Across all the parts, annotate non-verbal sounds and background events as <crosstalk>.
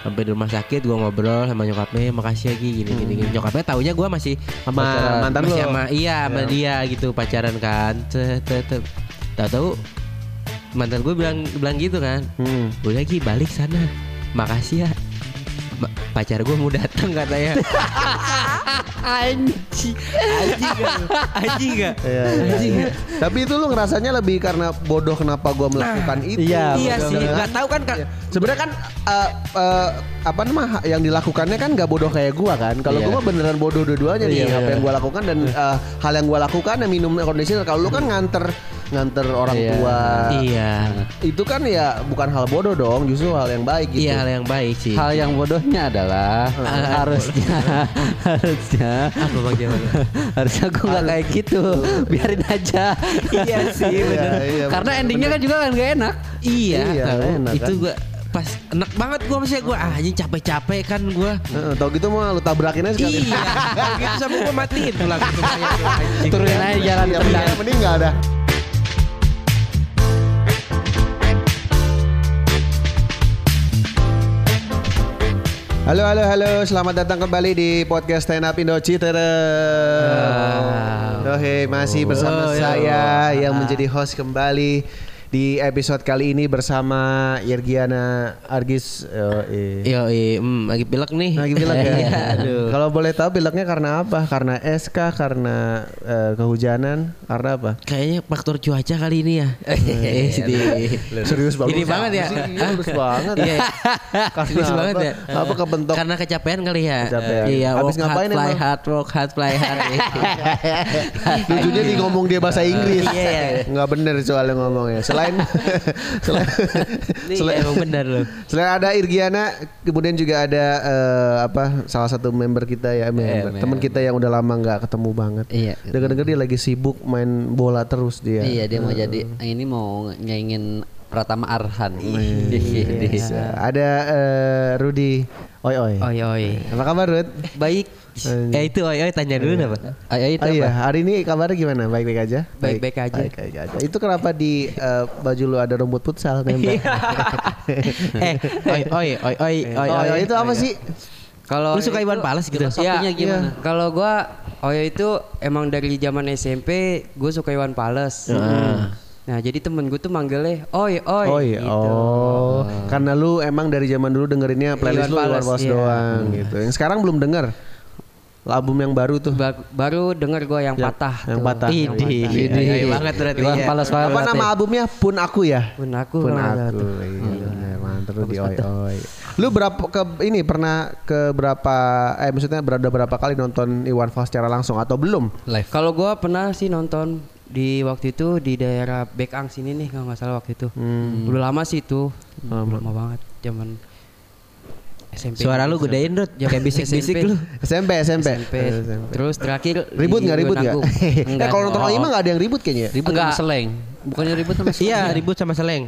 sampai di rumah sakit gue ngobrol sama nyokapnya makasih ya Ki. Gini gini gini. Nyokapnya taunya gue masih Sama pacaran- mantan masih sama iya sama dia gitu pacaran kan. Tahu-tahu mantan gue bilang bilang gitu kan. Hmm. udah Ki balik sana. Makasih ya pacar gue mau datang katanya anjing anjing gak anjing gak Iya, iya, Anjing iya. Tapi itu lu ngerasanya lebih karena bodoh kenapa gua melakukan itu. iya, iya sih kan? nggak tahu kan kak Sebenarnya kan eh, eh, apa namanya yang dilakukannya kan gak bodoh kayak gua kan. Kalau Iya. gua mah beneran bodoh dua-duanya nih Iya, apa yang gua lakukan dan eh, hal yang gua lakukan ya minum conditioner. Kalau lu kan nganter nganter orang Iya. tua. iya Itu kan ya bukan hal bodoh dong, justru hal yang baik gitu. iya hal yang baik sih Hal yang bodohnya adalah harusnya <laughs> harusnya apa Jamal <laughs> harusnya gue nggak kayak gitu biarin aja iya sih bener Iya, iya, karena bener, endingnya kan juga kan gak enak iya, Iya, tahu. enak itu kan. gua pas enak banget gua maksudnya gua ah anjing capek-capek kan gua Heeh, tau gitu mah lu tabrakin aja sekali. iya kalau gitu sama gua matiin tuh <laughs> anjing. turunin aja jalan Iya, tendang mending- mending nggak ada. Halo halo halo, selamat datang kembali di podcast Stand Up Indo Citerem. Oke, masih bersama Oh, iya. saya yang menjadi host kembali di episode kali ini bersama Irgiana Argis. Iya. Yo, hmm, lagi pilek nih. Lagi bilang ya. <laughs> Iya. Kalau boleh tahu bilangnya karena apa? Karena SK, karena eh, kehujanan, karena apa? Kayaknya faktor cuaca kali ini ya. Eh, <laughs> sedih. Serius banget. Ini banget ya. Iya, serius banget. <laughs> Iya. Serius banget ya. Apa kebentok? Karena kecapean kali ya. Kecapean. Iya, Habis work hard, ngapain fly hard, work hard, fly hard. Lucunya di ngomong dia bahasa Inggris. Iya, iya. Nggak bener soalnya ngomongnya. Selain <laughs> selain, Ini selain, emang benar loh. selain ada Irgiana, kemudian juga ada eh, apa salah satu member kita ya, member, member. teman kita yang udah lama nggak ketemu banget. Iya. Dengar-dengar dia lagi sibuk main bola terus dia. iya dia mau jadi ini mau nyaingin Pratama Arhan Bisa. Ada eh, Rudy Oi Oi. Oi oi. Apa kabar Rud? baik Eh itu oi oi tanya dulu apa? ayo itu Oh iya, apa? hari ini kabarnya gimana? Baik-baik aja? Baik-baik aja. Baik-baik aja. Itu kenapa di eh, baju lu ada rumput futsal <laughs> nempel? <laughs> eh, oi oi oi oi oi. oi. itu apa sih? Kalau Lu suka Iwan Fals gitu? Filosofinya Iya, gimana? Kalau gua Oyo itu emang dari zaman SMP gue suka Iwan Fals. Nah, jadi temen gue tuh manggilnya Oi, Oi. Oh iya, gitu. oh. Karena lu emang dari zaman dulu dengerinnya playlist Iwan lu Iwan iya. doang gitu. Yang sekarang belum denger. Album yang baru tuh. Ba- baru denger gue yang, Yang- patah. yang tuh. patah. Yang Idi. patah. Idi. banget berarti. Iwan ya. Apa berarti. nama albumnya? Pun Aku ya? Pun aku. Pun aku. Iya, mantap lu di oi oi. Lu berapa ke ini pernah ke berapa eh maksudnya berada berapa kali nonton Iwan Fals secara langsung atau belum? live Kalau gua pernah sih nonton di waktu itu di daerah Bekang sini nih kalau nggak salah waktu itu. Hmm. Udah lama sih itu. Lama, banget zaman SMP. Suara lu gedein. Zaman Kayak bisik-bisik lu. SMP SMP. SMP. Terus terakhir Ribut di nggak ribut nggak? Gunung Agung. <laughs> Eh Enggak. kalau nonton Oh. Oi mah nggak ada yang ribut kayaknya. ya? ribut sama Enggak. seleng bukannya ribut sama seleng Iya, ribut sama seleng.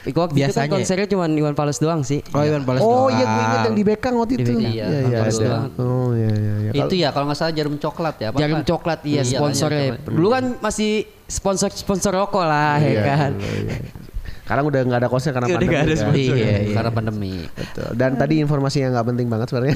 Waktu itu kan Biasanya. konsernya cuma Iwan Fals doang sih. Oh, Iwan Fals. Oh doang. iya gue inget yang di Bekang waktu itu. Iya, iya, doang. Oh iya iya iya. itu ya kalau nggak salah jarum coklat ya apa Jarum coklat iya Iya, sponsornya. Dulu kan masih sponsor sponsor rokok lah ya Iya, kan. iya, iya. Sekarang udah nggak ada konser karena Udah pandemi. ada kan? sponsor. iya, iya. karena pandemi Betul. Dan tadi informasi yang nggak penting banget sebenarnya.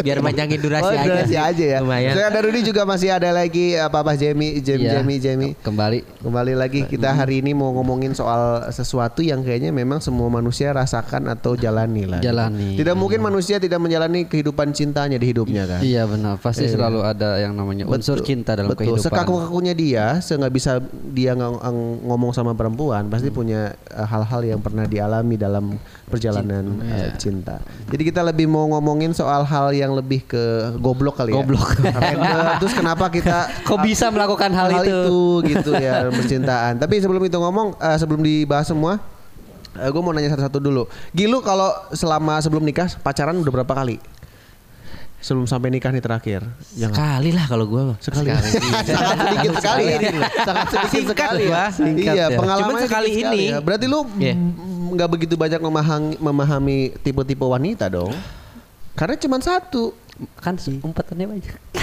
Biar panjangin durasi oh, aja. durasi aja ya. Lumayan. Saya ada Rudy juga masih ada lagi apa apa Jamie, Jamie, Iya. Jamie, Jamie. kembali Kembali lagi kita hari ini mau ngomongin soal sesuatu yang kayaknya memang semua manusia rasakan atau jalani lah. Jalani. Tidak mungkin manusia tidak menjalani kehidupan cintanya di hidupnya kan. iya benar pasti selalu ada yang namanya unsur Betul. cinta dalam Betul. kehidupan Sekaku-kakunya dia, se nggak bisa dia ng- ng- ngomong sama perempuan, pasti Hmm. punya uh, hal-hal yang pernah dialami dalam perjalanan uh, Iya. cinta. Jadi kita lebih mau ngomongin soal hal yang lebih ke goblok kali ya. Goblok. <laughs> Terus kenapa kita <laughs> kok bisa melakukan hal, itu, <laughs> gitu ya percintaan. Tapi sebelum itu ngomong, uh, sebelum dibahas semua, gue mau nanya satu-satu dulu. Gilu kalau selama sebelum nikah pacaran udah berapa kali? Sebelum sampai nikah nih terakhir. Yang Sekali lah kalau gua mah. sekali. <laughs> sangat sedikit sekali. sangat sedikit Singkat sekali. gua. Singkat iya, ya. pengalaman Cuman sekali ini. Ya. Berarti lu mm, nggak begitu banyak memahami memahami tipe-tipe wanita dong. Karena cuma satu. kan umpetannya banyak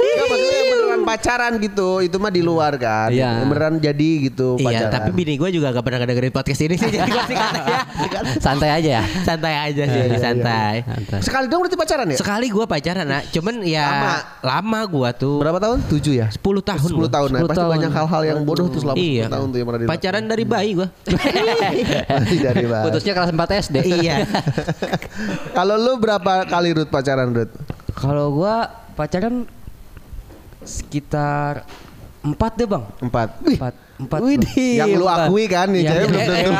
Enggak maksudnya yang beneran pacaran gitu. Itu mah di luar kan. Iya. Yang Beneran jadi gitu Iya, pacaran. tapi bini gue juga gak pernah dengerin podcast ini sih. Jadi gue sih katanya <laughs> Santai aja ya. santai aja sih, santai. Santai. Sekali dong berarti pacaran ya? Sekali gue pacaran, nak. Cuman ya Lama. lama, gue tuh. Berapa tahun? 7 ya? 10 tahun. 10 gua. tahun. Nah, 10 pasti tahun. banyak hal-hal yang bodoh tuh selama 10 Iya. tahun tuh yang pernah dilakukan. Pacaran dari bayi gue. <laughs> dari bawah. Putusnya kelas 4 SD. iya. <laughs> Kalau lu berapa kali Rut pacaran Rut? Kalau gua pacaran sekitar empat deh bang. Empat. Empat. Empat. Bang. Yang lu akui kan nih, Yang- cewek <laughs> belum tentu.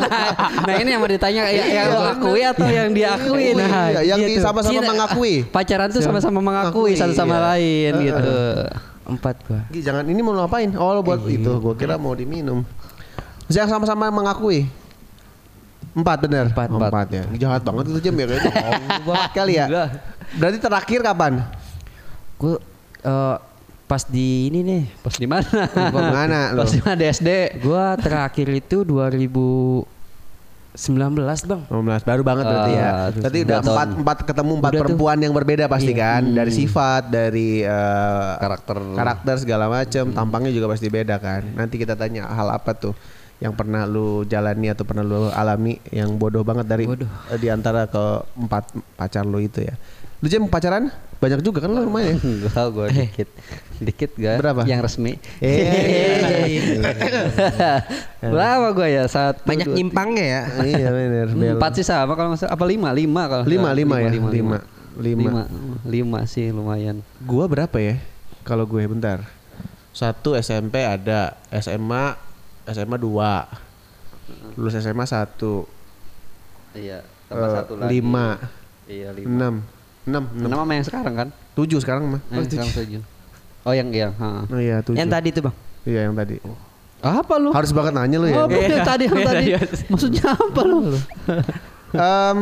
<laughs> nah ini yang mau ditanya ya, yang lu akui atau yang diakui nah Iya, yang gitu. sama-sama mengakui. pacaran tuh sama-sama mengakui satu sama iya. lain gitu Empat gua. Gi, Jangan ini mau lu apain? Oh lu buat itu. Gua kira mau diminum. Yang sama-sama mengakui. Empat bener. Empat. Oh, empat ya. Jahat banget itu jam ya kayaknya. Oh, banget kali ya. Gila. Berarti terakhir kapan? Gua eh, pas di ini nih. pas di mana Mana <laughs> lu? pas di mana di SD Gua terakhir itu 2019 bang. 19 baru banget berarti ya. Berarti udah empat empat ketemu empat Udah tuh. perempuan yang berbeda pasti Iya. kan dari sifat dari eh, Karakter. karakter segala macam tampangnya juga pasti beda kan. Nanti kita tanya hal apa tuh yang pernah lu jalani atau pernah lu alami yang bodoh banget dari Bodoh. eh, di antara ke empat pacar lu itu ya. Lu jam pacaran banyak juga kan lu lumayan. ya? <laughs> Enggak, gue dikit dikit gak Berapa? yang resmi Eh, <laughs> berapa gue ya satu Banyak dua, nyimpangnya ya. iya. Bel. empat sih sama kalau nggak salah apa lima lima kalau nggak Lima, lima ya? lima Lima. Lima. lima lima sih lumayan Gua berapa ya? Kalau gue bentar. Satu SMP ada, SMA SMA dua, lulus SMA satu, iya Eh, lima. iya lima enam, enam, enam, enam sama yang sekarang kan tujuh sekarang mah. yang sekarang tujuh oh yang yang ha. Oh iya tujuh. Yang tadi tuh bang. Iya yang tadi. apa lu Harus banget nanya lu ya. Oh, yang tadi yang tadi. <laughs> Maksudnya apa lu? Em,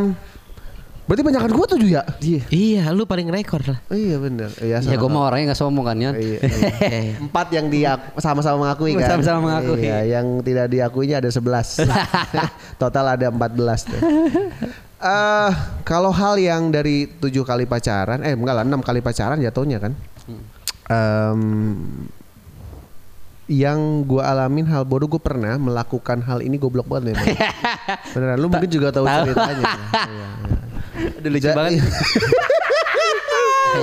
berarti banyakan gua tujuh ya? Iya, lu paling rekor lah. Iya bener. Iya. Ya gue sama- mau orangnya gak sombong kan ya. <laughs> Iya, iya. Empat yang dia sama-sama mengakui kan. Sama-sama mengakui. Iya, yang tidak diakuinya ada 11. <laughs> Total ada 14 tuh. Eh, kalau hal yang dari tujuh kali pacaran, eh enggak lah enam kali pacaran jatuhnya kan. Em, yang gua alamin hal bodoh gue pernah melakukan hal ini goblok banget memang. <laughs> Beneran, lu mungkin juga tahu ceritanya. Iya, iya. Udah lucu Ja- banget. <laughs>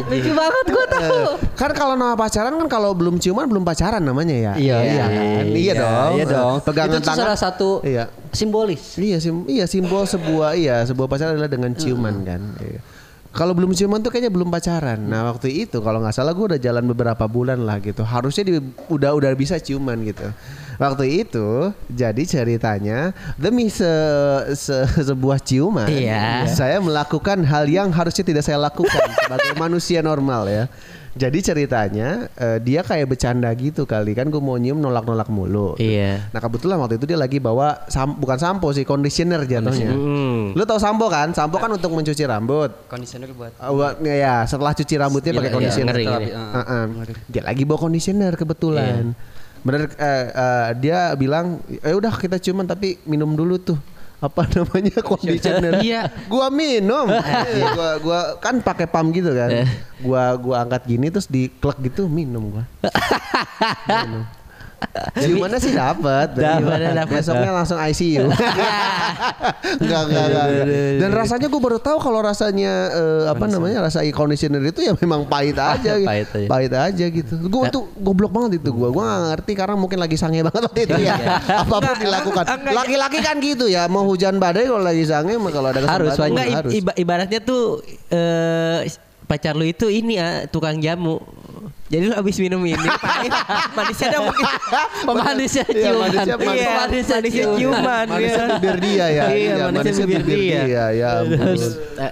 lucu banget gue tahu. kan kalau nama pacaran kan kalau belum ciuman belum pacaran namanya ya. Iya, iya. kan? Iya, dong. Iya dong. Pegangan Itu tangan. salah satu Iya. simbolis. Iya, sim iya simbol sebuah iya sebuah pacaran adalah dengan ciuman kan. Iya. Kalau belum ciuman tuh kayaknya belum pacaran. Nah waktu itu kalau nggak salah gue udah jalan beberapa bulan lah gitu. Harusnya di, udah udah bisa ciuman gitu. Waktu itu jadi ceritanya demi se, se- sebuah ciuman, Iya. saya melakukan hal yang harusnya tidak saya lakukan <laughs> sebagai manusia normal ya. Jadi ceritanya eh, dia kayak bercanda gitu kali kan gue mau nyium nolak-nolak mulu. Iya. Nah kebetulan waktu itu dia lagi bawa sam- bukan sampo sih conditioner jatuhnya. Hmm. Lu tahu sampo kan? Sampo kan untuk mencuci rambut. Conditioner buat. Uh, buat- ya setelah cuci rambutnya pakai Iya, conditioner. ngeri, ngeri. Heeh. Dia lagi bawa conditioner kebetulan. Bener eh, eh, dia bilang, "Eh udah kita ciuman tapi minum dulu tuh." Apa <laughs> namanya conditioner? <laughs> Iya. Gua minum. <laughs> Iya, gua gua kan pakai pam gitu kan. Gua gua angkat gini terus diklek gitu minum gua. Minum. Ciumannya sih dapat. Dapet? Besoknya langsung ICU. <laughs> Enggak, enggak, enggak. Dan rasanya gue baru tahu kalau rasanya eh, apa namanya rasa conditioner itu ya memang pahit <laughs> aja. gitu. Pahit aja. Pahit aja gitu. Gue tuh goblok banget itu gue. Gue gak ngerti karena mungkin lagi sange banget waktu itu ya. <laughs> Apa pun dilakukan. Laki-laki kan gitu ya. Mau hujan badai kalau lagi sange mah kalau ada Harus, kesempatan Enggak harus. iba- ibaratnya tuh eh pacar lu itu ini ya tukang jamu. Jadi lu abis minum ini pahit, manisnya dong <laughs> mungkin. Pemanisnya Iya, ciuman. manisnya- Iya, Pemanisnya manisnya ciuman. ciuman. Manisnya iya. bibir dia ya. Iya, manisnya bibir dia. Ya ampun. Terus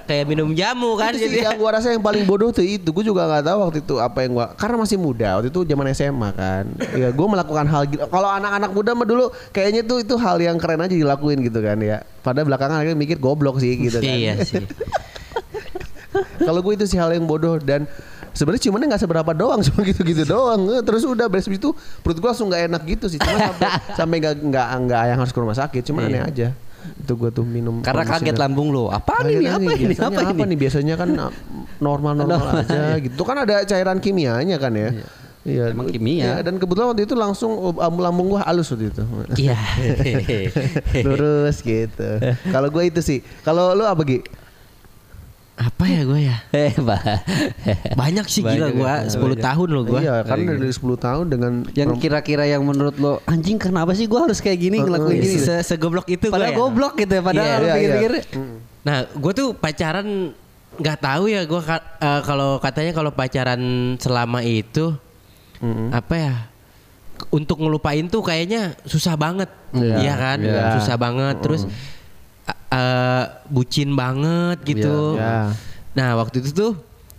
kayak minum jamu kan itu sih jadi. yang gua rasa yang paling bodoh tuh itu gue juga nggak tahu waktu itu apa yang gua karena masih muda waktu itu zaman SMA kan ya gue melakukan hal gila kalau anak-anak muda mah dulu kayaknya tuh itu hal yang keren aja dilakuin gitu kan ya pada belakangan akhirnya mikir goblok sih gitu kan Iya sih. Kalau gue itu sih hal yang bodoh dan sebenarnya cuman nggak seberapa doang <laughs> cuma gitu-gitu doang Eh, terus udah beres itu perut gue langsung nggak enak gitu sih cuma sampai <laughs> sampai nggak nggak nggak yang harus ke rumah sakit cuma aneh aja Itu gue tuh minum. Karena kaget lambung lu. Apa Kaget ini? Apa ini? biasanya Apa apa ini? nih? Biasanya kan uh, normal-normal aja <laughs> gitu. Kan ada cairan kimianya kan ya. Iya. Emang kimia. Iya, dan kebetulan waktu itu langsung uh, lambung gua halus waktu itu. Iya. Lurus gitu. Kalau gue itu sih. Kalau lu apa Gi? Apa ya gue ya? <laughs> Eh. <laughs> Banyak sih gila gue. 10 tahun loh gue. Iya, karena dari 10 tahun dengan Yang kira-kira yang menurut lo anjing kenapa sih gua harus kayak gini ngelakuin gini? Se Segoblok itu gue Padahal ya. goblok gitu ya, padahal Iya, lu iya, pikir-pikir. Nah, gue tuh pacaran nggak tahu ya gue kalau katanya kalau pacaran selama itu apa ya untuk ngelupain tuh kayaknya susah banget, Iya, iya kan? iya. Susah banget. Terus eh, bucin banget gitu. Iya. Nah, waktu itu tuh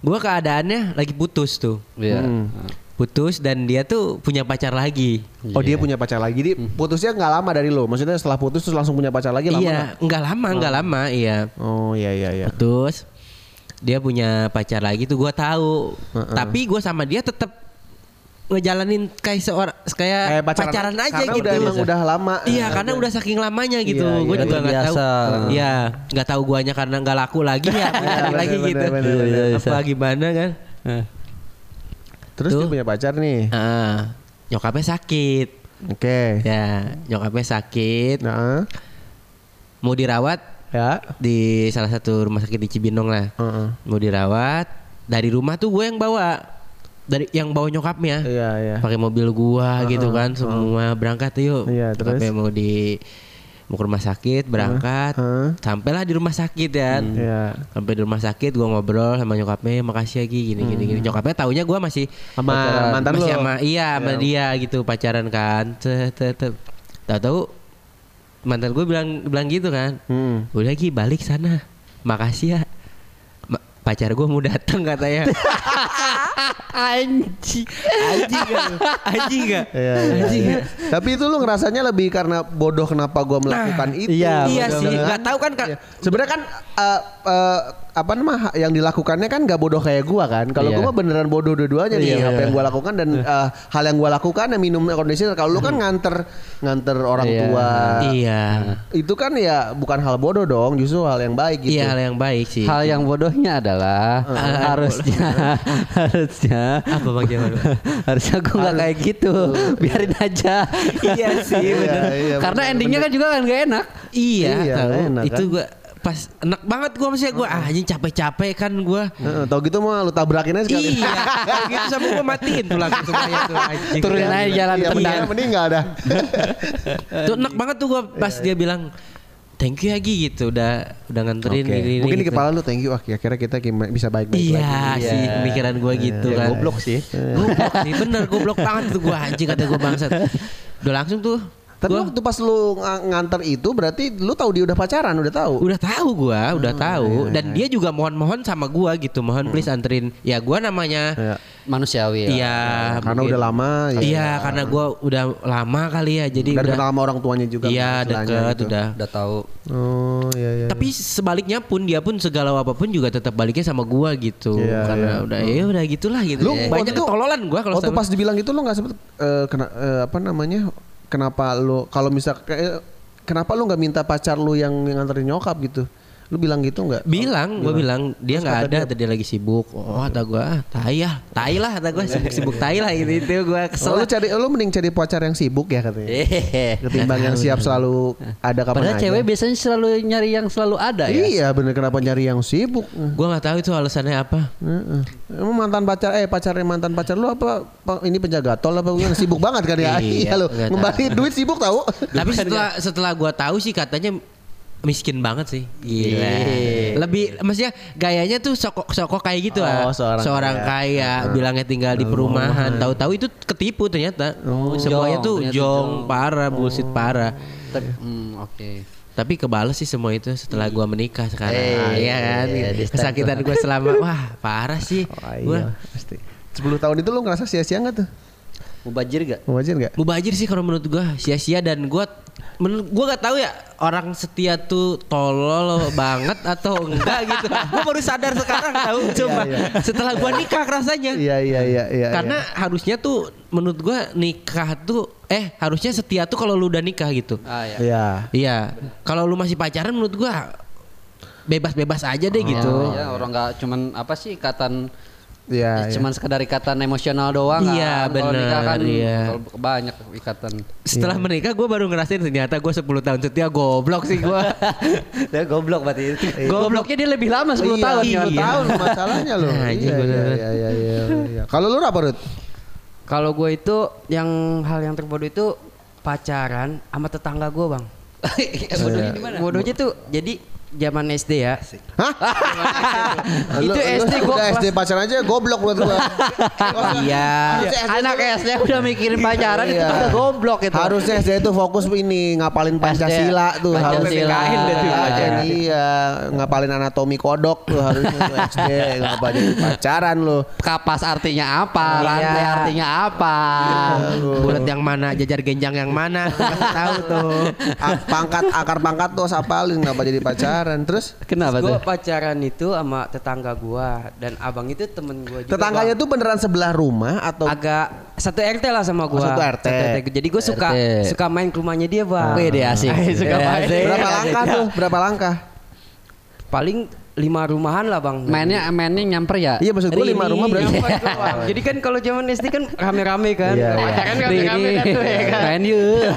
gue keadaannya lagi putus tuh, Iya. Hmm. putus dan dia tuh punya pacar lagi. Oh dia punya pacar lagi, Di putusnya nggak lama dari lo. Maksudnya setelah putus terus langsung punya pacar lagi lama nggak? iya, nggak lama, nggak lama, iya. Oh iya iya iya. Putus. Dia punya pacar lagi tuh gue tahu. Tapi gue sama dia tetap ngejalanin kayak seorang kayak, Kayak pacaran, aja karena gitu. udah emang udah lama. Iya, karena udah saking lamanya gitu. Iya, gue iya. juga Udah nggak tahu. Iya, nggak tahu guanya karena nggak laku lagi ya, punya bener, lagi bener, gitu. bener, bener. Apa gimana kan? Terus Tuh. dia punya pacar nih. Ah, nyokapnya sakit. Oke. Ya, nyokapnya sakit. Nah, Mau dirawat ya. di salah satu rumah sakit di Cibinong lah. Heeh. Mau dirawat dari rumah tuh gue yang bawa. Dari yang bawa nyokapnya. Iya iya. pakai mobil gua gitu kan semua berangkat yuk Iya, terus? sampai mau di mau ke rumah sakit berangkat Heeh. sampailah di rumah sakit kan Iya. sampai di rumah sakit gua ngobrol sama nyokapnya makasih ya Gi gini gini gini nyokapnya taunya gua masih Sama mantan masih lu? sama iya sama dia gitu pacaran kan tahu-tahu mantan gue bilang bilang gitu kan Hmm. udah Gi balik sana makasih ya pacar gue mau datang katanya anjing anjing gak anjing gak Iya, iya, anjing iya. Tapi itu lu ngerasanya lebih karena bodoh kenapa gua melakukan itu. iya, iya Bodoh sih kan? nggak tahu kan kak Iya. Sebenarnya kan eh, eh, apa namanya yang dilakukannya kan gak bodoh kayak gua kan. Kalau Iya. gua mah beneran bodoh dua-duanya nih Iya, apa iya. yang gua lakukan dan eh, hal yang gua lakukan ya minum conditioner. Kalau lu kan nganter nganter orang Iya. tua. iya Itu kan ya bukan hal bodoh dong, justru hal yang baik gitu. iya hal yang baik sih Hal yang bodohnya adalah harusnya <laughs> harusnya apa bang Jamal harusnya gue nggak kayak gitu biarin aja iya sih bener Iya, iya, karena bener, endingnya kan juga kan gak enak iya, Iya, enak itu kan? gua pas enak banget gua maksudnya gua ah, anjing capek-capek kan gua Heeh, tau gitu mah lu tabrakin aja sekali. iya kalau gitu sama gua matiin tuh lagu semuanya tuh <laughs> anjing Turunin aja jalan Iya, tendang. mending- mending nggak ada. <laughs> tuh enak banget tuh gua pas dia bilang thank you ya Gi gitu udah udah nganterin Oke. ini, ini, Mungkin di gitu. kepala lu thank you ah kira-kira kita bisa baik-baik Iya lagi. sih pemikiran gua gitu Ya, kan. goblok sih. Goblok sih bener goblok banget tuh gua anjing kata gua bangsat. Udah langsung tuh. Tapi gua waktu pas lu ng- nganter itu berarti lu tahu dia udah pacaran, udah tahu. udah tahu gua, udah tahu iya, dan dia juga mohon-mohon sama gua gitu, mohon please anterin. Ya gua namanya Iya. manusiawi. Iya, Karena mungkin- udah lama ya. Iya, karena gua udah lama kali ya, jadi Dan udah kenal sama orang tuanya juga. Iya, deket gitu. udah. udah tahu Oh, iya iya. Tapi sebaliknya pun dia pun segala apa pun juga tetap baliknya sama gua gitu. Iya, karena iya. udah ya udah gitulah gitu. Lu Banyak waktu itu- ketololan gua kalau Waktu sama- pas dibilang itu lu nggak sempet eh, kena eh, apa namanya? Kenapa lu kalau misal kenapa lu nggak minta pacar lu yang yang nganterin nyokap gitu? Lu bilang gitu nggak? bilang, gue bilang dia nggak ada, dia- tadi lagi sibuk. Oh, kata gue, ah, tai ya, tai lah, kata gue sibuk-sibuk tai lah gitu itu gue kesel. Oh, lu cari lu mending cari pacar yang sibuk ya katanya. Hehehe. Ketimbang yang siap selalu ada kapan Padahal aja. cewek biasanya selalu nyari yang selalu ada ya. Iya bener kenapa nyari yang sibuk? Gue nggak tahu itu alasannya apa. Heeh. Emang mantan pacar eh pacarnya mantan pacar lu apa, ini penjaga tol apa gimana sibuk banget kan ya? Iya, <laughs> Iya lu nggak ngembaliin duit sibuk tahu. Tapi setelah setelah gue tahu sih katanya miskin banget sih. Gila. Iya. Lebih maksudnya gayanya tuh sokok sokok kayak gitu ah. Oh, seorang kaya, bilangnya tinggal di perumahan. Tahu-tahu itu ketipu ternyata. Semuanya Jong, tuh ternyata jong, jong. parah, bullshit parah. Hmm, oke. Tapi kebales sih semua itu setelah gua menikah sekarang. Eh, Iya kan? iya, di start Kesakitan gua selama wah parah sih. <laughs> Oh, Gua iya, pasti. 10 tahun itu lu ngerasa sia-sia enggak tuh? Mubajir gak? Wajar enggak? mubajir sih kalau menurut gua sia-sia dan gua menurut gua gak tahu ya orang setia tuh tolol banget atau enggak gitu. <laughs> Gue baru sadar sekarang tahu coba setelah gua nikah rasanya. Iya iya iya iya. Karena harusnya tuh menurut gua nikah tuh eh harusnya setia tuh kalau lu udah nikah gitu. Ah ya. Iya. Iya. Kalau lu masih pacaran menurut gua bebas-bebas aja deh gitu. Ya, orang nggak cuman apa sih ikatan Iya. ya, cuman sekedar ikatan emosional doang Iya, kan. Kalau nikah kan iya. kalau banyak ikatan. Setelah menikah gue baru ngerasain ternyata gue 10 tahun setia goblok sih gue. Ya <laughs> goblok berarti. Gobloknya dia lebih lama 10 Iya, tahun. 10 kan? tahun masalahnya loh. <laughs> Nah, iya, iya, iya, iya, iya, iya. Kalau lu apa, Rut? Kalau gue itu yang hal yang terbodoh itu pacaran sama tetangga gue bang. <laughs> Bodohnya di mana? Bodohnya tuh jadi zaman SD ya. Hah? <laughs> Itu SD gua udah SD pacaran aja goblok menurut gua. <laughs> Iya. SD Anak SD udah mikirin pacaran itu Iya. udah goblok itu. Harusnya SD itu fokus ini ngapalin Pancasila tuh harus Pancasila. Iya, iya, ngapalin anatomi kodok tuh harusnya tuh SD <laughs> ngapa jadi pacaran lu. Kapas artinya apa? Iya. Rantai artinya apa? Bulat yang mana, jajar genjang yang mana, tahu tuh. Pangkat akar pangkat tuh sapalin ngapa jadi pacaran. Terus Kenapa Gue tuh? pacaran itu sama tetangga gue dan abang itu temen gue juga. tetangganya tuh beneran sebelah rumah atau agak satu RT lah sama gue. Oh, satu RT. Jadi gue suka RT. suka main ke rumahnya dia bang. Wih, dia asik. <laughs> suka main. asik. berapa langkah tuh? Berapa langkah? Paling lima rumahan lah bang. Mainnya mainnya nyamper ya? Iya maksud gua lima rumah berarti. <laughs> Jadi kan kalau zaman SD kan rame-rame kan. Iya, iya. Pacaran rame-rame kan tuh ya kan. Main yuk. <laughs>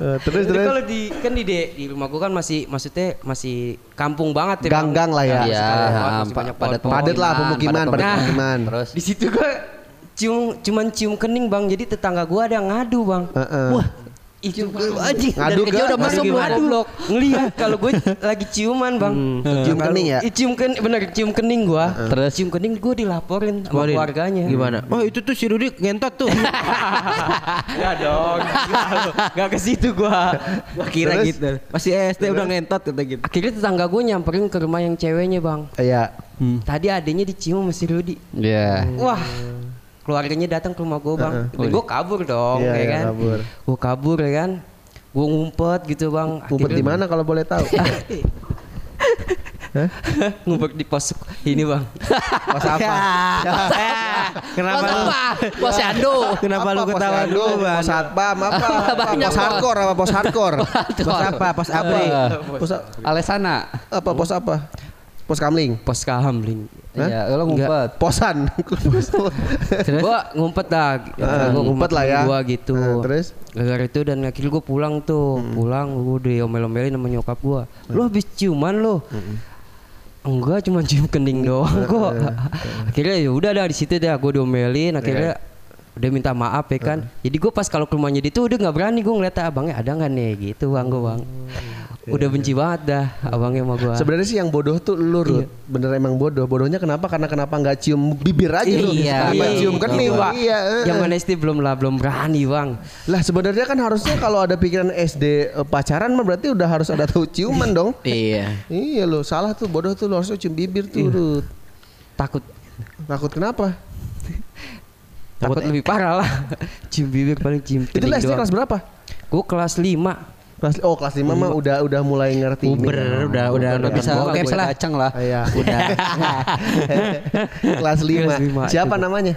Eh, terus terus kalau di kan di di rumah gua kan masih maksudnya masih kampung banget ya Bang. Ganggang lah ya. Iya, padat padat lah pemukiman, padat Nah. pemukiman. Terus Di situ gua cium cuman cium kening bang. Jadi tetangga gua ada yang ngadu bang. Heeh. Wah itu anjing Ngadu ke- udah masuk ngadu gimana? ngelihat kalau gue lagi ciuman bang Cium kening ya? Ih, cium kening bener cium kening gua Terus? cium kening gue dilaporin sama keluarganya Gimana? Oh itu tuh si Rudi ngentot tuh. <laughs> Enggak dong Gak ke situ gua Gua kira Terus? gitu. Masih SD udah ngentot kata gitu. akhirnya tetangga gue nyamperin ke rumah yang ceweknya bang Iya. tadi adanya dicium sama si Rudi Iya. wah keluarganya datang ke rumah gue bang Heeh. gue kabur dong Iya, ya iya, kan kabur. gue kabur ya kan gue ngumpet gitu bang Ngumpet di mana kalau boleh tahu? <laughs> ngumpet di pos ini bang Pos apa? <laughs> Kenapa lu? Posyandu. Kenapa lu Apa, ketawa dulu, Ban? Pos satpam apa? <laughs> apa? Pos hardcore apa pos hardcore? Pos apa? Pos abri. Pos a- Alesana. apa pos apa? Pos kamling. pos kamling. Iya, lo ngumpet. Posan. <laughs> Terus? Gua ngumpet dah. Ah, Gua ngumpet lah ya. gua gitu. Ah, terus? gara itu dan akhirnya gua pulang tuh. Pulang gua diomel-omelin sama nyokap gua. Lu habis ciuman lu enggak cuma cium kening doang kok. Akhirnya ya udah dah di situ dah gua diomelin. Akhirnya udah minta maaf ya kan. Jadi gua pas kalau ke rumahnya dia tuh udah nggak berani. Gua ngeliat abangnya ada nggak nih? Gitu bang gua bang udah benci banget dah abangnya sama gua Sebenarnya sih yang bodoh tuh lu Rut. Bener emang bodoh. Bodohnya kenapa? Karena kenapa nggak cium bibir aja lu? Iya. Kenapa Iya, cium kening? Iya. eh, Zaman eh. SD belum lah belum berani bang Lah sebenarnya kan harusnya kalau ada pikiran SD eh, pacaran mah berarti udah harus ada tahu ciuman dong. <laughs> Iya. Iya lo salah tuh bodoh tuh lo harusnya cium bibir tuh Rut. takut Takut kenapa? takut lebih parah lah <laughs> cium bibir paling cium Itu lah kelas berapa? Gue kelas 5 Kelas oh kelas 5 mah udah udah mulai ngerti ini Uber, kan. udah udah Uber, nonton Bisa bisa lah. kacang lah. Iya. <laughs> Udah. kelas 5. Kelas lima, Siapa itu. namanya?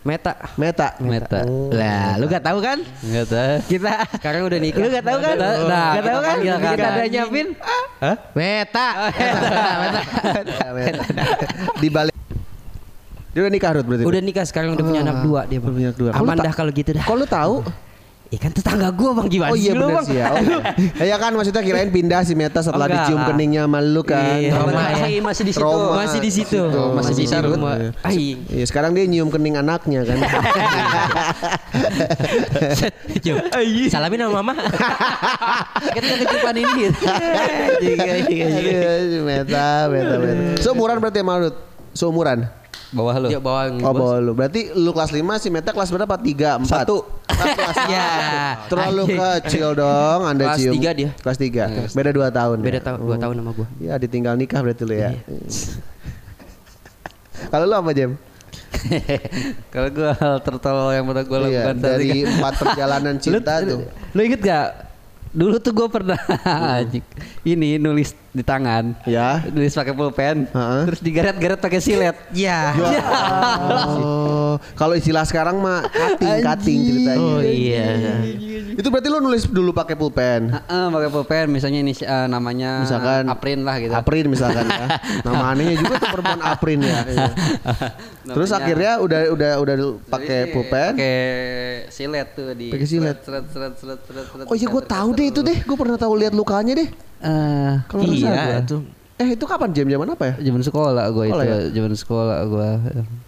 Meta Meta. Meta. Lah, lu gak tahu kan? Enggak tahu. Kita sekarang udah nikah Lu gak tahu kan? Nah, Nah, gak tahu kita kan? Kita kan. ada nyapin. Hah? Meta. Meta. Ya, Meta. Di balik Dia udah nikah Rut berarti. udah nikah sekarang udah punya anak dua dia Udah punya anak dua. aman Kalau dah kalau gitu dah Kok lu tahu? Ya kan tetangga gue bang gimana Oh iya lu bang sih ya. Oh, iya. <laughs> ya kan maksudnya kirain pindah si Meta setelah Enggak. dicium keningnya sama lu kan. Iya. Trauma. Ya. Masih masih di situ. Trauma. masih di situ Masih di situ. Aing. Iya, sekarang dia nyium kening anaknya kan. Salamin sama mama. <laughs> Kita kecupan ini gitu. Aduh, Meta, Meta, Meta. Seumuran berarti sama Rut? Seumuran? Bawah lu. dia bawa Oh, bawa lu. Berarti lu kelas 5, si Meta kelas berapa? 3, 4? Satu. kelas Ya. Terlalu kecil dong Anda Kelas cium. tiga dia. Kelas 3. Beda 2 tahun. beda ya? tahun dua tahun sama gue Ya ditinggal nikah berarti lu ya. <laughs> Kalau lu apa Jem? <laughs> Kalau gua hal tertolol yang pernah gua Iya, lakukan tadi dari <laughs> empat perjalanan cinta lu, tuh. Lu inget gak Dulu tuh gue pernah anjing, ini nulis di tangan. Ya. Nulis pakai pulpen. Heeh. Terus digeret-geret pakai silet. Ya. Oh, kalau istilah sekarang mah cutting, cutting ceritanya. Oh iya. Itu berarti lu nulis dulu pakai pulpen. Heeh, pakai pulpen misalnya ini eh, namanya Misalkan Aprin lah gitu. Aprin misalkan ya. Nama anehnya juga tuh perempuan Aprin ya. Iya. Terus Namanya- akhirnya udah udah udah pakai pulpen. Pakai silet tuh di Pakai silet. Seret, seret, seret, seret, seret, Oh iya gue tahu deh itu deh. Gue pernah tahu lihat lukanya deh. Eh, Kalau nggak salah Iya gua. itu. Eh itu kapan jam zaman apa ya? zaman sekolah gue itu, ya? zaman sekolah gue.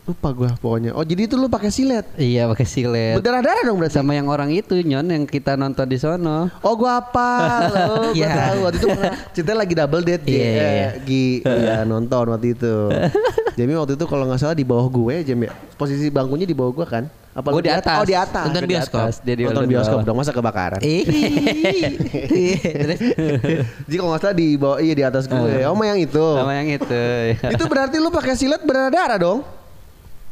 Lupa gue pokoknya. Oh jadi itu lu pakai silet. Iya pakai silet. Berdarah-darah dong berarti. Sama yang orang itu nyon yang kita nonton di sono. Oh gua apa? <laughs> Oh, gua Iya. tahu waktu itu pernah cerita lagi double date. Iya, iya, Eh, iya. Gi ya, nonton waktu itu. <laughs> Jamie waktu itu kalau nggak salah di bawah gue Jamie. Posisi bangkunya di bawah gua kan? Apa lu di at- atas. Oh di atas. Nonton bioskop. atas, Dia di nonton bioskop dong masa kebakaran. Terus <laughs> <laughs> Jadi kalau nggak salah di bawah iya di atas gue. Oh mah yang itu. Sama yang itu. ya. itu berarti lu pakai silet berdarah-darah dong?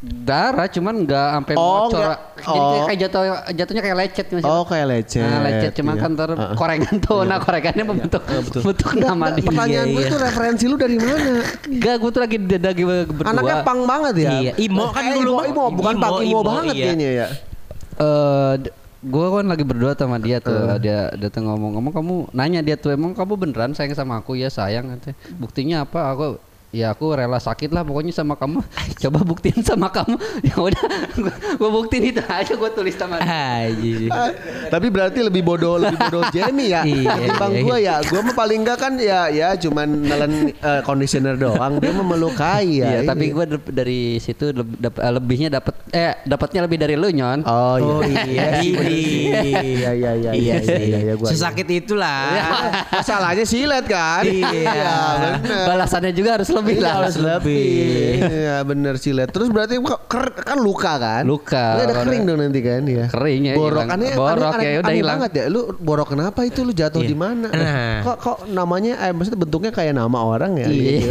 Darah cuman nggak sampai Oh, bocor. Oh. kayak- kayak jatuh jatuhnya kayak lecet Mas. Oh kayak lecet. Nah, lecet cuman iya. kan ntar Heeh. korengan tuh. Nah, korengannya membentuk bentuk nama dia. Pertanyaan Iya, gue iya. itu referensi lu dari mana? Enggak, gue tuh lagi lagi berdua. Anaknya pang banget ya. Iya, Imo kan Eh, dulu Imo, mah. Imo, bukan Imo, pang Imo, Imo, banget iya. kayaknya ya. eh gue kan lagi berdua sama dia tuh dia dia tuh ngomong-ngomong kamu nanya dia tuh emang kamu beneran sayang sama aku ya sayang katanya. buktinya apa aku ya aku rela sakit lah pokoknya sama kamu <laughs> coba buktiin sama kamu <laughs> ya udah gue buktiin itu aja gue tulis sama. Ah, Tapi berarti lebih bodoh lebih bodoh <laughs> Jamie ya. Iya, Ketimbang iya, gue ya. Gue mah paling enggak kan ya ya cuman nelen eh, conditioner doang. Dia mah melukai ya. Iya, tapi gue dari situ dap- eh, lebihnya dapat eh dapatnya lebih dari lu nyon Oh iya. Oh iya. Iya iya iya Iya iya iya gua. Sesakit itulah. Masalahnya silet kan. Iya. benar. balasannya juga harus lebih Iya, lah harus lebih. Iya bener silet. Terus berarti kan luka kan? Luka. Ada kering dong nanti kan ya. Kering ya, Borok hilang. aneh, Borok aneh, ya, udah hilang. banget ya. Lu borok kenapa itu lu jatuh Iya. di mana? Nah. Kok kok namanya eh maksudnya bentuknya kayak nama orang ya? Iya. gitu.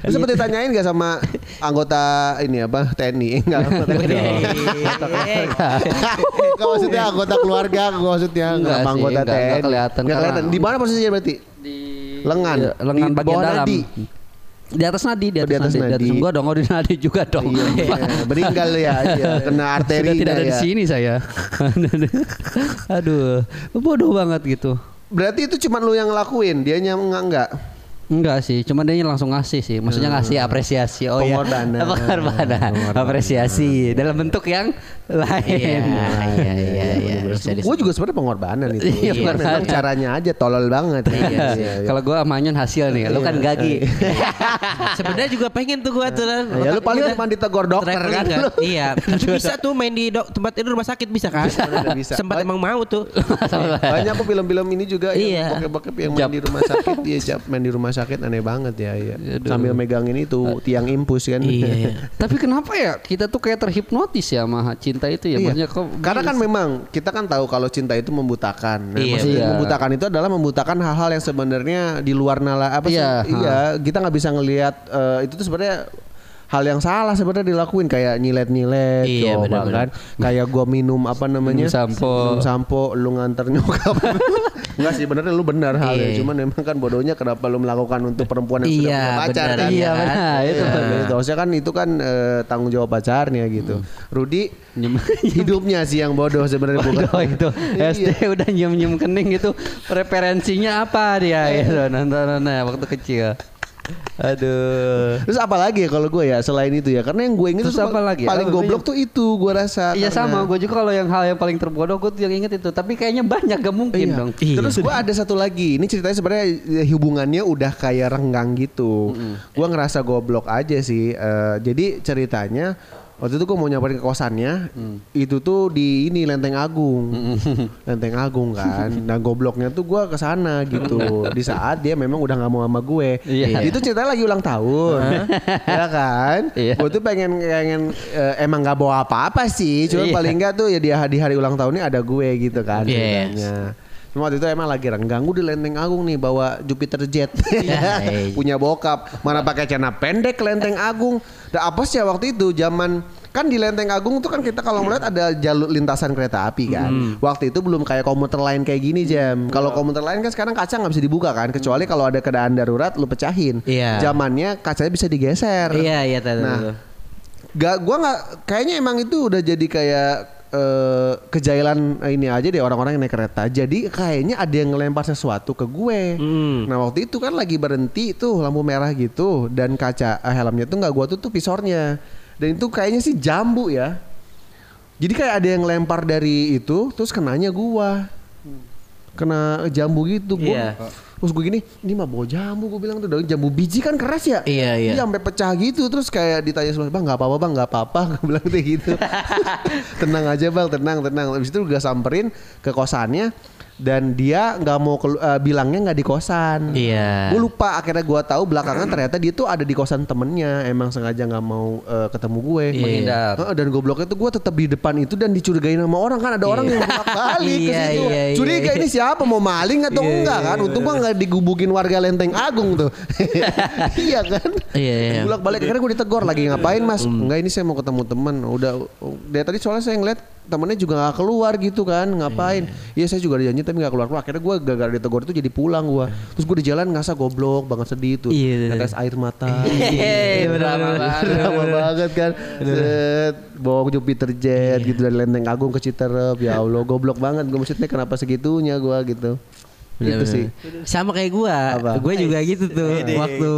Lu sempet ditanyain gak sama anggota ini apa TNI? Enggak. anggota TNI. Enggak maksudnya anggota keluarga, gua maksudnya Enggak sih, anggota TNI. enggak kelihatan Enggak karena- kelihatan. Di mana posisinya berarti? di Lengan. Iya, lengan Di bagian bawah dalam. nadi? Di atas nadi, di Oh, atas, di atas nadi. Di atas nadi. gua dong, oh di nadi juga dong. Iya, iya. <laughs> meninggal ya, iya. kena arteri Sudah tidak ada ya. di sini saya. <laughs> Aduh, bodoh banget gitu. Berarti itu cuma lu yang ngelakuin, dia enggak enggak. Enggak sih, cuma dia langsung ngasih sih. Maksudnya ngasih apresiasi. Oh ya. <laughs> Pengorbanan. Pengorbanan. Apresiasi dalam bentuk yang lain. Iya, iya, iya, iya. Bisa Gue disebut. juga sebenarnya pengorbanan itu. Iya, memang pengorbanan. caranya aja tolol banget. Iya sih. Kalau gua amanyon hasil nih, lu kan gagi. <laughs> Sebenarnya juga pengen tuh gua tuh. Ya lu paling Iya. cuma ditegor dokter kan. Iya. Tapi <laughs> bisa tuh main di tempat itu rumah sakit bisa kan? Bisa. Sempat emang mau tuh. Banyak aku film-film ini juga Iya. yang bokep-bokep yang main di rumah sakit dia main di rumah sakit aneh banget ya, iya. Sambil megangin itu tiang impus kan. iya. <laughs> Tapi kenapa ya kita tuh kayak terhipnotis ya sama cinta itu ya? Iya. Maksudnya kok Karena kan memang kita kan tahu kalau cinta itu membutakan. Nah, Iya, maksudnya iya. membutakan itu adalah membutakan hal-hal yang sebenarnya di luar nala apa sih? Iya, Iya, kita nggak bisa ngelihat eh, itu tuh sebenarnya hal yang salah sebenarnya dilakuin kayak nyilet-nyilet Iya, coba benar-benar. kan. Kayak gua minum apa namanya? Minum sampo. Minum sampo lu nganter nyokap. <laughs> Enggak sih benernya lu benar halnya. Iya. Cuman memang kan bodohnya kenapa lu melakukan untuk perempuan yang sudah Iya, punya pacar benar, kan? Iya, benar. Itu Iya, benar. gitu. Harusnya kan itu kan eh, tanggung jawab pacarnya gitu. Rudi Nyem- <laughs> hidupnya sih yang bodoh sebenarnya bukan. Bodoh itu <laughs> Iya. SD udah nyium nyium kening itu referensinya apa dia gitu nontonannya waktu kecil. Aduh. Terus apa lagi ya kalau gue ya selain itu ya karena yang gue inget Terus tuh apa lagi? paling goblok tuh itu gue rasa. Iya karena- sama, gue juga kalau yang hal yang paling terbodoh gue tuh yang inget itu. Tapi kayaknya banyak gak mungkin Iya. dong. Terus gue ada satu lagi. Ini ceritanya sebenarnya eh, hubungannya udah kayak renggang gitu. Gue ngerasa goblok aja sih. Eh, jadi ceritanya waktu itu gue mau nyamperin ke kosannya. Itu tuh di ini Lenteng Agung. <laughs> Lenteng Agung kan. Nah gobloknya tuh gue ke sana gitu. Di saat dia memang udah nggak mau sama gue. Iya. Itu ceritanya lagi ulang tahun. ya kan? Iya. Gue tuh pengen pengen eh, emang nggak bawa apa-apa sih. Cuma Iya. paling enggak tuh ya di, di hari ulang tahunnya ada gue gitu kan. Yes. ceritanya. Cuma waktu itu emang lagi ganggu di Lenteng Agung nih bawa Jupiter Jet. <laughs> iya. <laughs> Punya bokap, mana pakai celana pendek Lenteng Agung. Dan apa sih waktu itu zaman kan di Lenteng Agung tuh kan kita kalau ngeliat ada jalur lintasan kereta api kan. Waktu itu belum kayak komuter lain kayak gini jam. Kalau komuter lain kan sekarang kaca nggak bisa dibuka kan, kecuali kalau ada keadaan darurat lu pecahin. Iya. Zamannya kacanya bisa digeser. Iya iya. Nah. Gak, gua nggak kayaknya emang itu udah jadi kayak eh, kejailan ini aja deh orang-orang yang naik kereta. Jadi kayaknya ada yang ngelempar sesuatu ke gue. Hmm. Nah waktu itu kan lagi berhenti tuh lampu merah gitu dan kaca eh, helmnya tuh nggak gua tutup visornya. Dan itu kayaknya sih jambu ya. Jadi kayak ada yang lempar dari itu terus kenanya gua. Kena jambu gitu gua. Terus gue gini, ini mah bawa jambu gue bilang tuh daun jambu biji kan keras ya. Iya, iya. Iya sampai pecah gitu terus kayak ditanya sama bang nggak apa-apa bang nggak apa-apa <laughs> gue bilang kayak gitu. <laughs> tenang aja bang tenang tenang. Habis itu gue samperin ke kosannya dan dia nggak mau eh, bilangnya nggak di kosan. Iya. Gue lupa akhirnya gue tahu belakangan ternyata dia tuh ada di kosan temennya emang sengaja nggak mau eh, ketemu gue. Iya. Menghindar. Heeh, dan gobloknya tuh gue tetap di depan itu dan dicurigain sama orang kan ada orang yang bolak balik ke Iya, situ. iya, iya. Curiga ini siapa mau maling atau Iya, enggak iya, kan? Untung gua nggak digubukin warga Lenteng Agung tuh. <laughs> iya kan? Iya, iya. Bolak balik akhirnya gue ditegor lagi ngapain mas? Enggak ini saya mau ketemu teman. Udah dari tadi soalnya saya ngeliat temennya juga nggak keluar gitu kan ngapain? Iya saya juga ada janji tapi nggak keluar keluar akhirnya gue gara-gara ditegur itu jadi pulang gue terus gue di jalan ngerasa goblok banget sedih tuh. Iya. tetes air mata. Iya, drama banget. drama banget kan. Set, bawa Jupiter Jet gitu dari Lenteng Agung ke Citerep. Ya Allah goblok banget gue maksudnya kenapa segitunya gue gitu itu sih Sama kayak gua. Apa? Gue juga gitu tuh. Waktu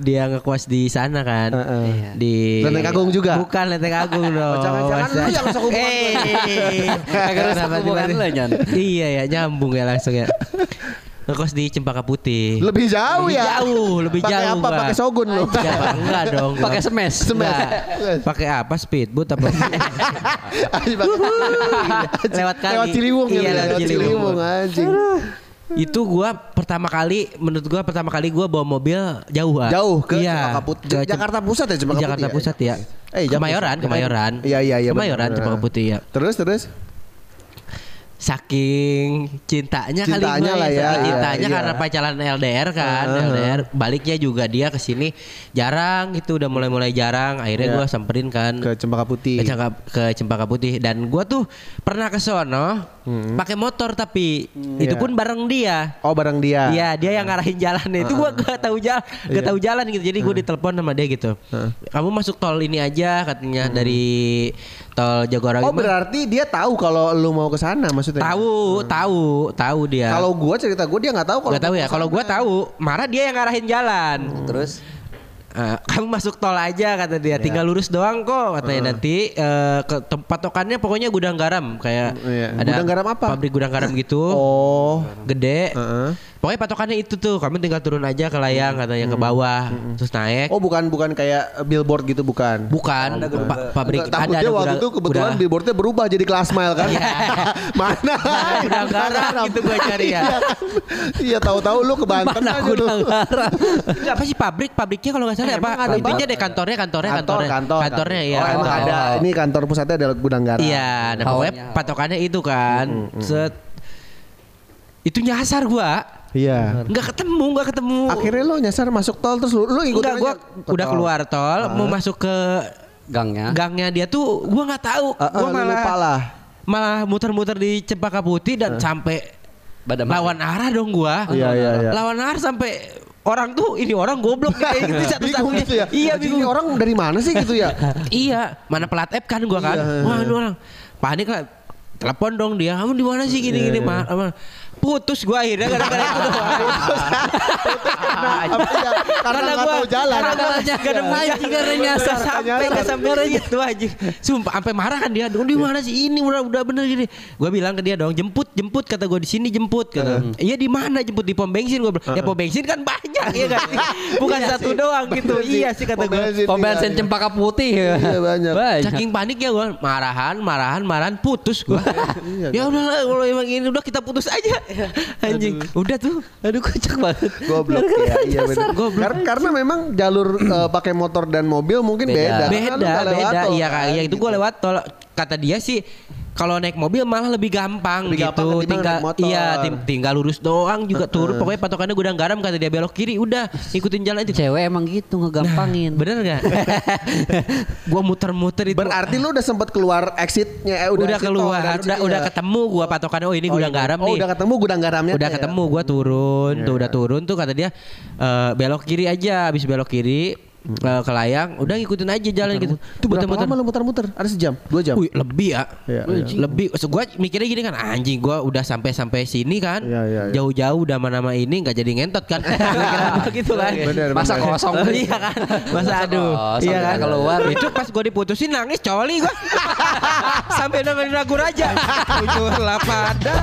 dia ngekos di sana kan. Heeh. Di Lenteng Agung juga? Bukan Lenteng Agung <laughs> dong. jangan-jangan lu yang rusak hubungan Eh, Kagak <laughs> hubungan lu, Nyan. Iya ya, nyambung ya langsung ya. Ngekos di Cempaka Putih. lebih jauh Lebih ya jauh, lebih pakai jauh, apa Pak. pakai Shogun lu Enggak, dong. <laughs> gua. Pakai semes. Enggak. Pakai apa? Speedboat apa? lewat kali. lewat Ciliwung Iya, ya, lewat Ciliwung. anjing Itu gua pertama kali menurut gua pertama kali gua bawa mobil jauh ah. jauh ke Iya, Putih ke Jakarta Pusat ya Cempaka Jakarta Putih ya? Pusat ya. Eh, Jakarta Kemayoran, Pusat. Kemayoran. Iya, iya, iya, Kemayoran. Cempaka Putih ya. terus terus Saking cintanya, kali Cintanya gua lah ya, saking iya, cintanya iya. karena pacaran LDR kan, Heeh. LDR. Baliknya juga dia ke sini jarang gitu, udah mulai-mulai jarang. Akhirnya Iya. gua samperin kan ke Cempaka Putih ke, Cangka- ke Cempaka Putih dan gua tuh pernah ke sono pakai motor tapi itu Iya. pun bareng dia. oh bareng dia Iya dia yang ngarahin jalannya itu gua gak tahu jalan gak Iya. tahu jalan gitu jadi gua ditelepon sama dia gitu kamu masuk tol ini aja katanya dari tol Jagorawi oh berarti dia tahu kalau lu mau ke sana maksudnya? Tahu tahu tahu dia. Kalau gua cerita gua dia nggak tahu kalau nggak tahu ya. kalau gua tahu marah dia yang ngarahin jalan. Terus Ah, kamu masuk tol aja kata dia. Tinggal lurus doang kok katanya. Nanti eh, ke tempat tokannya pokoknya gudang garam kayak Iya. ada Gudang garam apa? pabrik gudang garam gitu. <laughs> Oh. Gede. Heeh. pokoknya patokannya itu tuh kamu tinggal turun aja ke layang katanya ke bawah terus naik. Oh bukan bukan kayak billboard gitu bukan? Bukan pa- pabrik. Nggak, takutnya waktu gudang- itu kebetulan gudang- billboardnya berubah jadi kelas mile kan? Iya. <laughs> mana? Gudang garam gitu gua cari ya. Iya. Iya tahu-tahu lu ke Banten Mana aja gudang garam? <laughs> Enggak, apa sih pabrik? Pabriknya kalau nggak salah Eh, apa emang ada, intinya deh kantornya kantornya kantor kantornya kantor kantornya kantor. ya oh, emang kantor. ada ini kantor pusatnya adalah gudang garam Iya, nah pokoknya patokannya itu kan. Set. Itu nyasar gua. iya Nggak ketemu, nggak ketemu. akhirnya lo nyasar masuk tol terus lu, lu ngikutin Enggak, gua ke udah tol. keluar tol, mau masuk ke Gangnya. gangnya dia tuh gua nggak tahu. Ah, ah, gua malah lupa lah malah muter-muter di Cempaka Putih dan sampai Badan lawan arah dong gua. Iya, iya, iya. Lawan arah sampai orang tuh ini orang goblok kayak gitu <laughs> bingung satu-satunya. gitu ya Iya, bingung. ini orang dari mana sih gitu ya <laughs> Iya, mana pelat app kan gua kan. Iya. Wah, ini orang panik lah. Telepon dong dia. Kamu di mana sih gini gini, Ma- Putus gua akhirnya gara-gara itu doang. <laughs> Ya? karena nggak tahu jalan Karena gua gak ada anjing karena nyasar sampai ke sampai itu anjing. Sumpah sampai marah kan dia. Di mana sih ini udah udah bener gini. Gua bilang ke dia dong, jemput jemput kata gua di sini jemput kata. Iya di mana jemput di pom bensin gua bilang. Ya pom bensin kan banyak ya kan. <laughs> Bukan satu doang gitu. Iya sih kata gua. Pom bensin Cempaka Putih. Iya, banyak. Saking paniknya gua marahan, marahan, marahan, putus gua. ya udahlah kalau emang ini udah kita putus aja. <laughs> Anjing, udah tuh. Aduh kocak banget. Goblok ya, iya benar. Kar- karena memang jalur eh, <clears throat> pakai motor dan mobil mungkin beda. Beda. Karena Beda, lewat beda. Iya kan, kak, iya itu gitu. gua lewat tol. Kata dia sih kalau naik mobil malah lebih gampang Lebih gitu. gampang tinggal naik motor. iya tinggal lurus doang juga turun. Pokoknya patokannya gudang garam kata dia belok kiri udah ikutin jalan itu. Cewek emang gitu ngegampangin. Bener nggak? <laughs> gua muter-muter itu. Berarti lu udah sempat keluar exitnya eh, udah, exit tol, keluar, udah, udah, udah iya. ketemu gua patokannya. Oh ini Oh, gudang iya. garam oh, nih. udah ketemu gudang garamnya. udah tuh ya? ketemu gua turun tuh udah turun tuh kata dia eh, belok kiri aja habis belok kiri eh, ke layang udah ngikutin aja jalan gitu Itu berapa Muter-muter. lama lu muter-muter? Ada sejam? Dua jam? Wih, lebih ya. Iya, iya. Lebih. So, gua mikirnya gini kan, anjing gua udah sampai sampai sini kan. Iya, iya, iya. Jauh-jauh udah nama ini nggak jadi ngentot kan. <laughs> Gitu kan. Bener, Masa bener. kosong <laughs> iya kan. Masa aduh. kosong, Iya kan. keluar. Itu pas gua diputusin nangis coli gua. <laughs> sampai dengerin lagu raja. Ujur lapada.